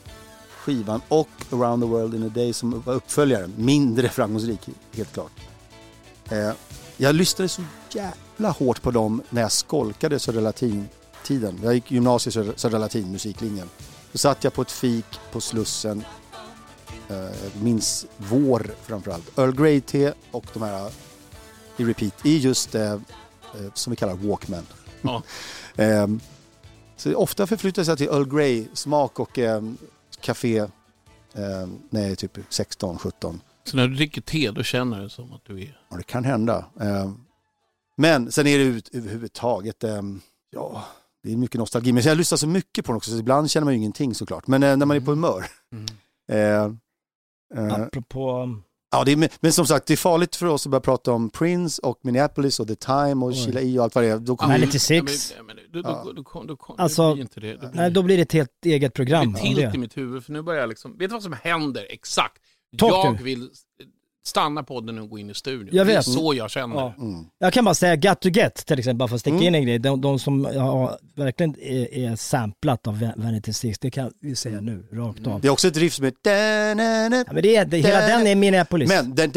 skivan och Around the World in a Day som var uppföljaren, mindre framgångsrik helt klart. Eh, jag lyssnade så jävla hårt på dem när jag skolkade Södra Latin-tiden. Jag gick gymnasiet Södra- Latin, musiklinjen. Då satt jag på ett fik på Slussen, eh, minns vår framförallt. Earl Grey-te och de här eh, i repeat i just eh, eh, som vi kallar Walkman. Ja. Ehm, så ofta förflyttas jag till Earl Grey-smak och eh, café eh, när jag är typ 16-17. Så när du dricker te, då känner du som att du är... Ja, det kan hända. Men sen är det ut, överhuvudtaget, eh, ja, det är mycket nostalgi. Men jag lyssnar så mycket på den också, så ibland känner man ju ingenting såklart. Men eh, när man är på humör. Eh, eh, Apropå... Ja, det är, men som sagt, det är farligt för oss att börja prata om Prince och Minneapolis och The Time och. Sheila E och allt vad det är. Då kommer Ja, vi- 96. Ja, men, då, då, då, då, då, då, Alltså, det blir inte det. Det blir, Nej, då blir det ett helt eget det program. blir om tilt det. i mitt huvud, för nu börjar jag liksom... Vet du vad som händer exakt? Talk jag vill stanna podden och gå in i studion. Jag Det är vet. så jag känner. Ja. Mm. Jag kan bara säga Got to Get till exempel, bara för att sticka Mm. in en grej. De, de som ja, verkligen är, är samplat av Va- Vanity Six, det kan vi säga nu, rakt av. Det är också ett riff som är... Ja, men det är, det, hela den är Minneapolis. Men den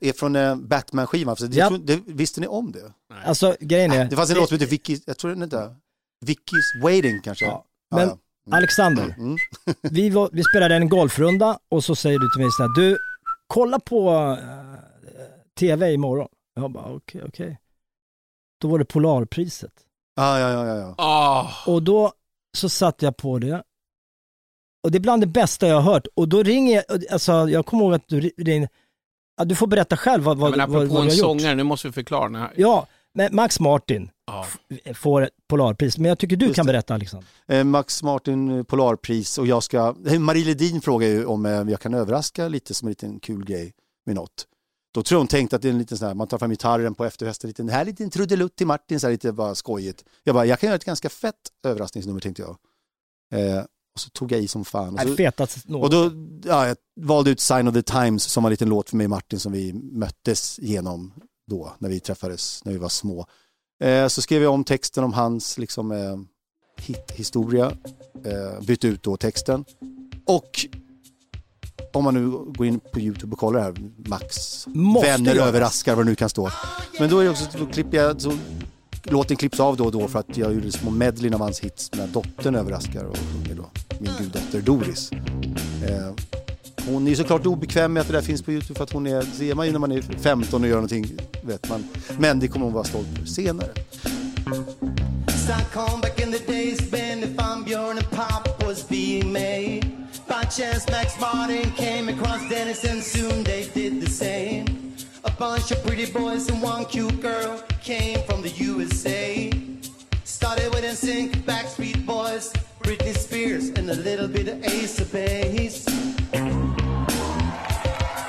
är från eh, Batman-skivan, Ja. visste ni om det? Alltså grejen är... Det fanns en låt som heter Vicky, jag tror den heter Vicky's Waiting kanske? Ja, men ja. Alexander, Mm. vi, var, vi spelade en golfrunda och så säger du till mig så här, du, kolla på eh, TV imorgon. Jag bara, okej, okej. Då var det Polarpriset. Ja, ja, ja, ja, ja. Ah, Och då så satte jag på det. Och det är bland det bästa jag har hört. Och då ringer jag, alltså jag kommer ihåg att du ringde, ja, du får berätta själv vad, vad, men vad, apropå vad en du har gjort. sångare, nu måste vi förklara. Ja, men Max Martin Ja. får ett Polarpris. Men jag tycker du Just kan det. berätta Alexander. Eh, Max Martin eh, Polarpris och jag ska, eh, Marie Ledin frågar ju om jag kan överraska lite som en liten kul grej med något. Då tror hon tänkt att det är en liten sån här, man tar fram gitarren på efterfesten, liten, här liten trudelutt till Martin, så här lite bara skojigt. Jag bara, jag kan göra ett ganska fett överraskningsnummer tänkte jag. Eh, och så tog jag i som fan. Och, så, och då, ja, jag valde ut Sign of the Times som var en liten låt för mig och Martin som vi möttes genom då, när vi träffades, när vi var små. Eh, så skrev jag om texten om hans liksom, eh, hithistoria, eh, bytte ut då texten. Och om man nu går in på Youtube och kollar här, Max Måste vänner göras. överraskar vad det nu kan stå. Men då är det också, då klipper jag, så, låten klipps av då och då för att jag gjorde små medley av hans hits när dottern överraskar och sjunger då, min guddotter Doris. Eh, hon är såklart obekväm med att det där finns på Youtube för att hon är, ser man ju när man är 15 och gör någonting, vet man. Men det kommer hon vara stolt över senare. Stockholm back in the days, and Pop was being made. Chance, Max Martin came across Dennis and soon they did the same. A bunch of pretty boys and one cute girl came from the USA. Started with NSYNC, Backstreet Boys, Britney Spears, and a little bit of Ace of Base.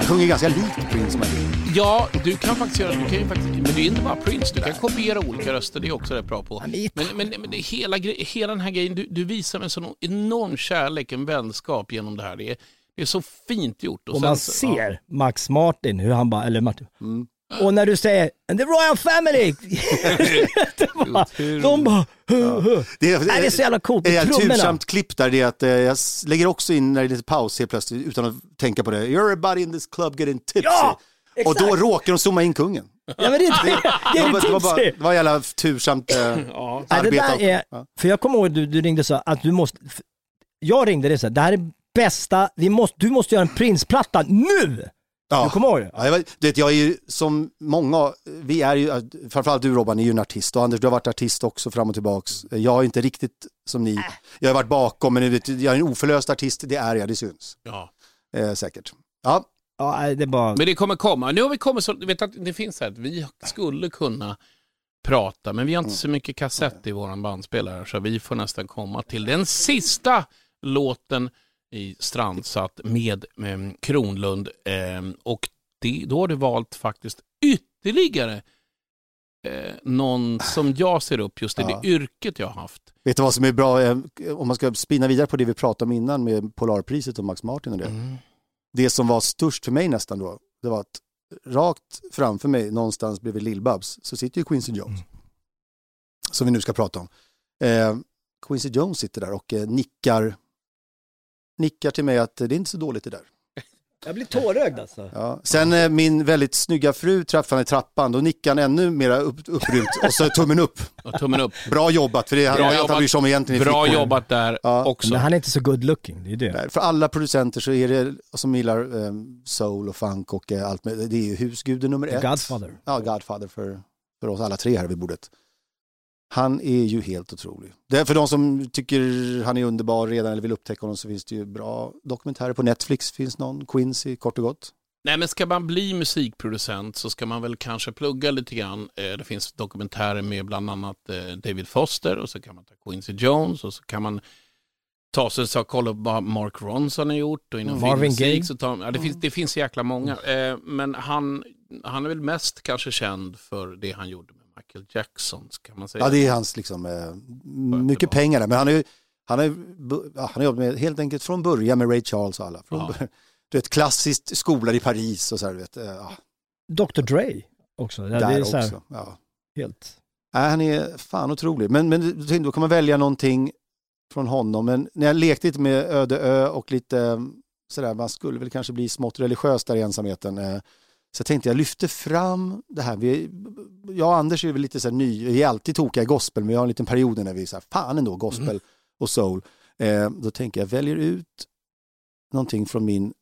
Sjunger ganska likt Prince man. Ja, du kan faktiskt göra du kan ju faktiskt, men det är inte bara Prince. Du kan kopiera olika röster, det är också rätt bra på. Men, men, men det, hela, gre- hela den här grejen, du, du visar med en sån enorm kärlek, en vänskap genom det här. Det är, det är så fint gjort. Och sen man ser Max Martin, hur han bara, eller Martin. Mm. Och när du säger the Royal Family! Det bara- de bara, hu. Det är, Nej, det är så jävla coolt. Det är ett tursamt klipp där, det är att eh, jag lägger också in när det är lite paus helt plötsligt utan att tänka på det. You're everybody in this club getting tipsy. Ja, och då råkar de zooma in kungen. Ja men det, det, det Det det var, bara, det var jävla tursamt eh, det arbete. där är, Ja. för jag kommer ihåg du, du ringde så att du måste, jag ringde dig så här, det här är bästa, vi måste, du måste göra en Prince-platta nu! Ja. Du kommer ihåg det? Ja, jag, vet- du vet, jag är ju som många, vi är ju, framförallt du Robban är ju en artist och Anders du har varit artist också fram och tillbaks. Jag är inte riktigt som ni, jag har varit bakom men vet, jag är en oförlöst artist, det är jag, det syns. Ja. Eh, säkert. Ja. Ja, det är bara... Men det kommer komma. Nu har vi kommit så, du vet att det finns här att vi skulle kunna prata, men vi har inte så mycket kassett i våran bandspelare, så vi får nästan komma till den sista låten i Strandsatt med eh, Kronlund. Eh, och det, då har du valt faktiskt ytterligare eh, någon som jag ser upp just i Ja. det yrket jag har haft. Vet du vad som är bra, eh, om man ska spinna vidare på det vi pratade om innan med Polarpriset och Max Martin och det. Mm. Det som var störst för mig nästan då, det var att rakt framför mig, någonstans bredvid Lill-Babs, så sitter ju Quincy Jones. Som vi nu ska prata om. Eh, Quincy Jones sitter där och eh, nickar, nickar till mig att eh, det är inte så dåligt det där. Jag blir tårögd alltså. Ja. Sen eh, min väldigt snygga fru träffade han i trappan, då nickade han ännu mer upp, upprymt och så tummen upp. Ja, tummen upp. Bra jobbat, för det är Bra han, bryr sig om egentligen Bra flickor. jobbat där också. Men han är inte så good looking, det är det. Nej, För alla producenter så är det, som gillar eh, soul och funk och eh, allt med, det är ju husguden nummer The ett. Godfather. Ja, Godfather för, för oss alla tre här vid bordet. Han är ju helt otrolig. Det är för de som tycker han är underbar redan eller vill upptäcka honom så finns det ju bra dokumentärer på Netflix. Finns någon, Quincy, kort och gott. Nej, men ska man bli musikproducent så ska man väl kanske plugga lite grann. Eh, Det finns dokumentärer med bland annat eh, David Foster och så kan man ta Quincy Jones och så kan man ta sig och kolla vad Mark Ronson har gjort och inom Mm. Marvin Gaye. så tar, ja, det, finns, det finns jäkla många. Eh, Men han, han är väl mest kanske känd för det han gjorde Michael Jackson, kan man säga. Ja, det är hans liksom, eh, mycket pengar där. Men han är ju, han ja, har jobbat med, helt enkelt från början med Ray Charles och alla. Från, Ja. Du vet, klassiskt skolad i Paris och så här, du vet. eh, Ja, Dr Dre också. Ja, det där är så här, också. Ja. helt... Nej, han är fan otrolig. Men, men då kan man välja någonting från honom. Men när jag lekte lite med Öde Ö och lite eh, sådär, man skulle väl kanske bli smått religiös där i ensamheten. Så jag tänkte jag lyfter fram det här. Vi, jag och Anders är väl lite så här ny, vi är alltid tokiga i gospel, men vi har en liten period när vi är så här, fan ändå, gospel och soul. Eh, då tänker jag, väljer ut någonting från min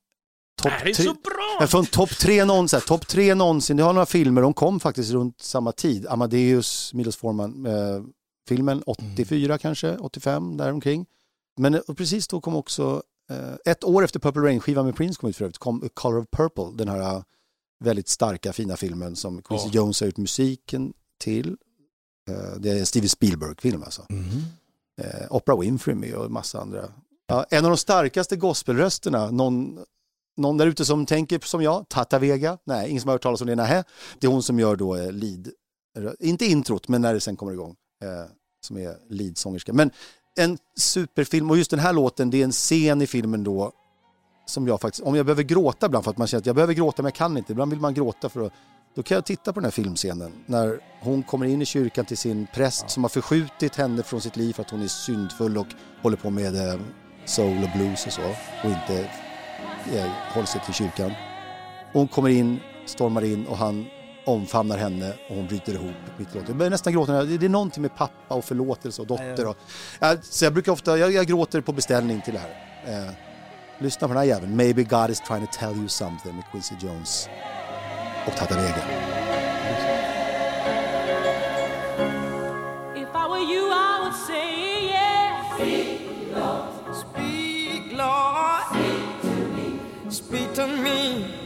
topp tre. så bra! Ja, Från topp tre någonsin, topp tre någonsin. Jag har några filmer, de kom faktiskt runt samma tid. Amadeus, Milos Forman, eh, filmen 84 kanske, 85 däromkring. Men eh, precis då kom också, eh, ett år efter Purple Rain-skivan med Prince kom ut för övrigt, kom A Color of Purple, den här väldigt starka fina filmen som Quincy Ja. Jones har gjort musiken till. Eh, det är en Steven Spielberg-film alltså. Eh, Oprah Winfrey med och massa andra. Ja, en av de starkaste gospelrösterna, någon, någon där ute som tänker som jag, Tata Vega, nej, ingen som har hört talas om det, nej. Det är hon som gör då eh, lead, inte introt, men när det sen kommer igång, som är leadsångerska. Men en superfilm, och just den här låten, det är en scen i filmen då, som jag faktiskt, om jag behöver gråta ibland för att man känner att jag behöver gråta men jag kan inte, ibland vill man gråta för att då kan jag titta på den här filmscenen när hon kommer in i kyrkan till sin präst som har förskjutit henne från sitt liv för att hon är syndfull och håller på med eh, soul och blues och så och inte eh, håller sig till kyrkan. Hon kommer in, stormar in och han omfamnar henne och hon bryter ihop mitt i. Jag börjar nästan gråta. Det det är någonting med pappa och förlåtelse och dotter. Och, ja, så jag brukar ofta, jag, jag gråter på beställning till det här. Lyssna på den här jäveln. Maybe God is trying to tell you something med Quincy Jones och Tata Vega. If I were you, I would say yes. Speak, Lord. Speak, Lord. Speak to me.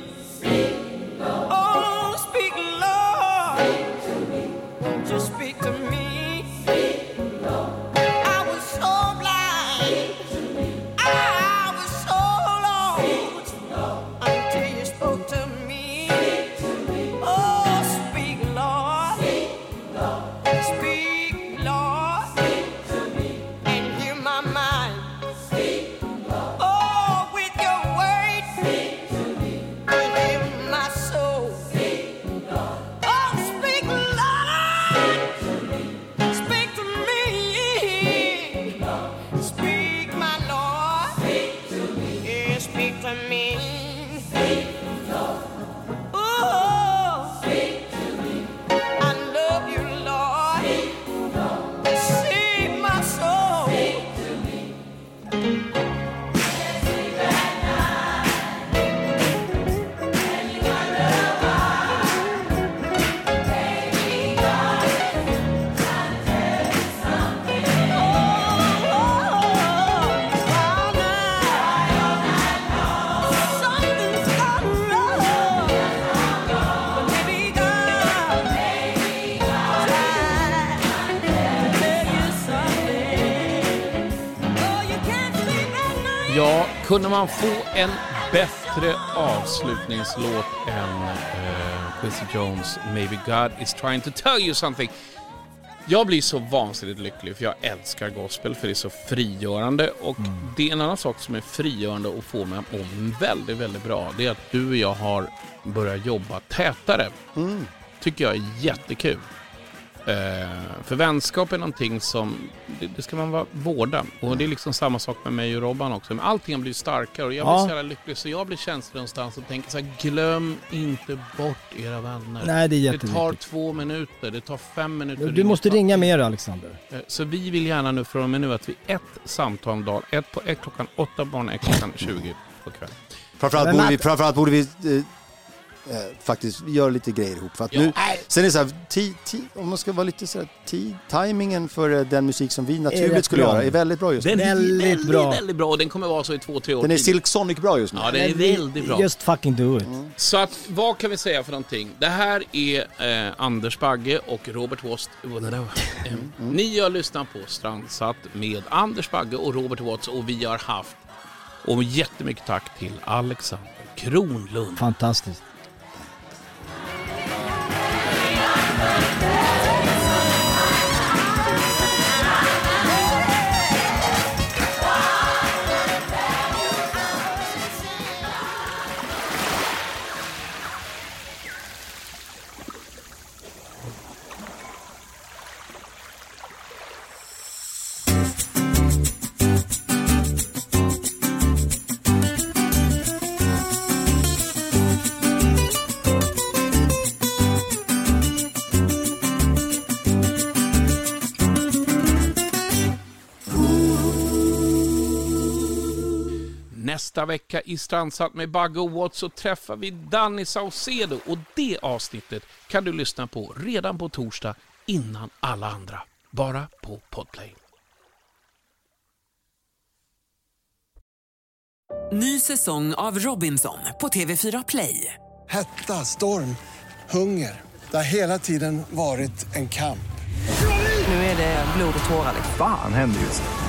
Kunde man få en bättre avslutningslåt än eh, Quincy Jones Maybe God is trying to tell you something? Jag blir så vansinnigt lycklig för jag älskar gospel för det är så frigörande och det är en annan sak som är frigörande och får mig att må väldigt, väldigt bra. Det är att du och jag har börjat jobba tätare. Tycker jag är jättekul. Eh, för vänskap är någonting som, det, det ska man vara, vårda. Och det är liksom samma sak med mig och Robban också. Men allting har blivit starkare och jag blir Ja. så jävla lycklig så jag blir känslig någonstans och tänker så här, glöm inte bort era vänner. Nej, det är Det jätteviktigt. tar två minuter, det tar fem minuter. Du måste ringa mer Alexander. Eh, Så vi vill gärna nu från och med nu att vi ett samtal om dagen, ett på ett klockan åtta på morgonen, ett klockan 20 på kvällen. Framförallt borde, att- vi, framförallt borde vi eh, eh, faktiskt göra lite grejer ihop. För att Ja, nu, sen är det så här, ti, ti, om man ska vara lite så här, ti, timingen för eh, den musik som vi naturligt skulle bra. göra är väldigt bra just nu. Den är Väldigt väldigt bra. väldigt bra och den kommer vara så i två, tre år Den är. Silk Sonic bra just nu. Ja, den är väldigt bra. Just fucking do it. Så att, vad kan vi säga för någonting? Det här är eh, Anders Bagge och Robert Watts. Eh, Ni har lyssnat på Strandsatt med Anders Bagge och Robert Watts och vi har haft, och jättemycket tack till Alexander Kronlund. Fantastiskt. Nästa vecka i Strandsatt med Bagge och Watts så träffar vi Danny Saucedo och det avsnittet kan du lyssna på redan på torsdag innan alla andra. Bara på Podplay. Ny säsong av Robinson på TV4 Play. Hetta, storm, hunger. Det har hela tiden varit en kamp. Nu är det blod och tårar. Fan händer just nu.